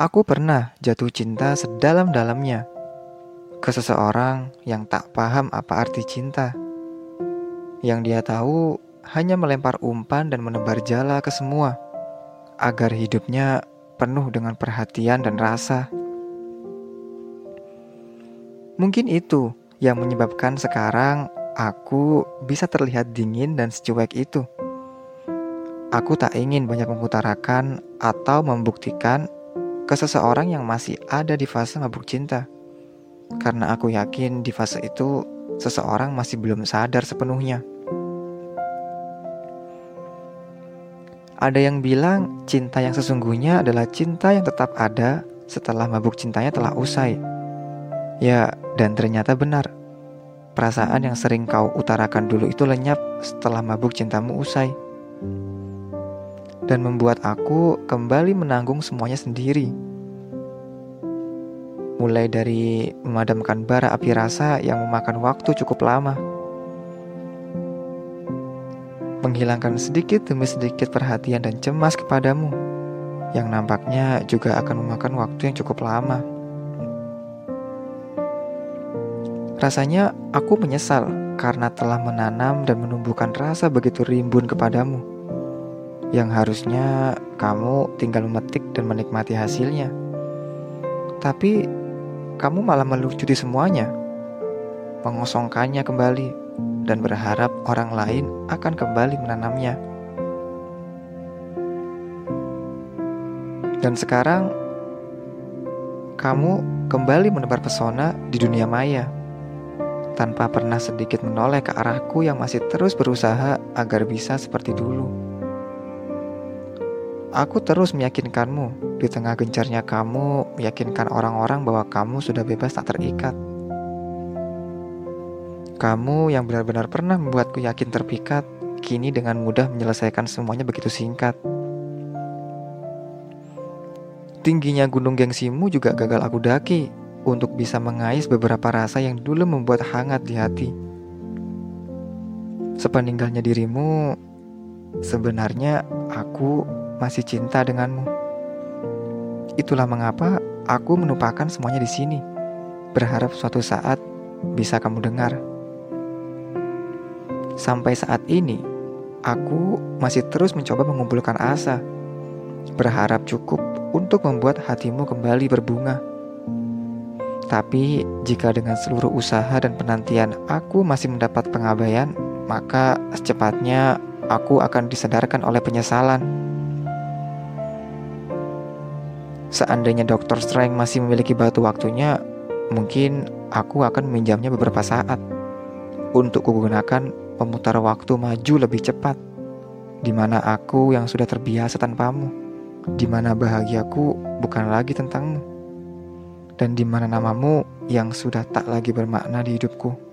Aku pernah jatuh cinta sedalam-dalamnya ke seseorang yang tak paham apa arti cinta. Yang dia tahu hanya melempar umpan dan menebar jala ke semua agar hidupnya penuh dengan perhatian dan rasa. Mungkin itu yang menyebabkan sekarang aku bisa terlihat dingin dan secuek itu. Aku tak ingin banyak mengutarakan atau membuktikan ke seseorang yang masih ada di fase mabuk cinta. Karena aku yakin di fase itu seseorang masih belum sadar sepenuhnya. Ada yang bilang cinta yang sesungguhnya adalah cinta yang tetap ada setelah mabuk cintanya telah usai. Ya, dan ternyata benar. Perasaan yang sering kau utarakan dulu itu lenyap setelah mabuk cintamu usai dan membuat aku kembali menanggung semuanya sendiri. Mulai dari memadamkan bara api rasa yang memakan waktu cukup lama, menghilangkan sedikit demi sedikit perhatian dan cemas kepadamu, yang nampaknya juga akan memakan waktu yang cukup lama. Rasanya aku menyesal karena telah menanam dan menumbuhkan rasa begitu rimbun kepadamu yang harusnya kamu tinggal memetik dan menikmati hasilnya. Tapi kamu malah melucuti semuanya, mengosongkannya kembali, dan berharap orang lain akan kembali menanamnya. Dan sekarang kamu kembali menebar pesona di dunia maya tanpa pernah sedikit menoleh ke arahku yang masih terus berusaha agar bisa seperti dulu. Aku terus meyakinkanmu di tengah gencarnya kamu meyakinkan orang-orang bahwa kamu sudah bebas tak terikat. Kamu yang benar-benar pernah membuatku yakin terpikat, kini dengan mudah menyelesaikan semuanya begitu singkat. Tingginya gunung gengsimu juga gagal aku daki untuk bisa mengais beberapa rasa yang dulu membuat hangat di hati. Sepeninggalnya dirimu, sebenarnya aku masih cinta denganmu. Itulah mengapa aku menumpahkan semuanya di sini, berharap suatu saat bisa kamu dengar. Sampai saat ini, aku masih terus mencoba mengumpulkan asa, berharap cukup untuk membuat hatimu kembali berbunga. Tapi, jika dengan seluruh usaha dan penantian aku masih mendapat pengabaian, maka secepatnya aku akan disadarkan oleh penyesalan. Seandainya Dr. Strange masih memiliki batu waktunya, mungkin aku akan meminjamnya beberapa saat untuk kugunakan memutar waktu maju lebih cepat, di mana aku yang sudah terbiasa tanpamu, di mana bahagiaku bukan lagi tentangmu, dan di mana namamu yang sudah tak lagi bermakna di hidupku.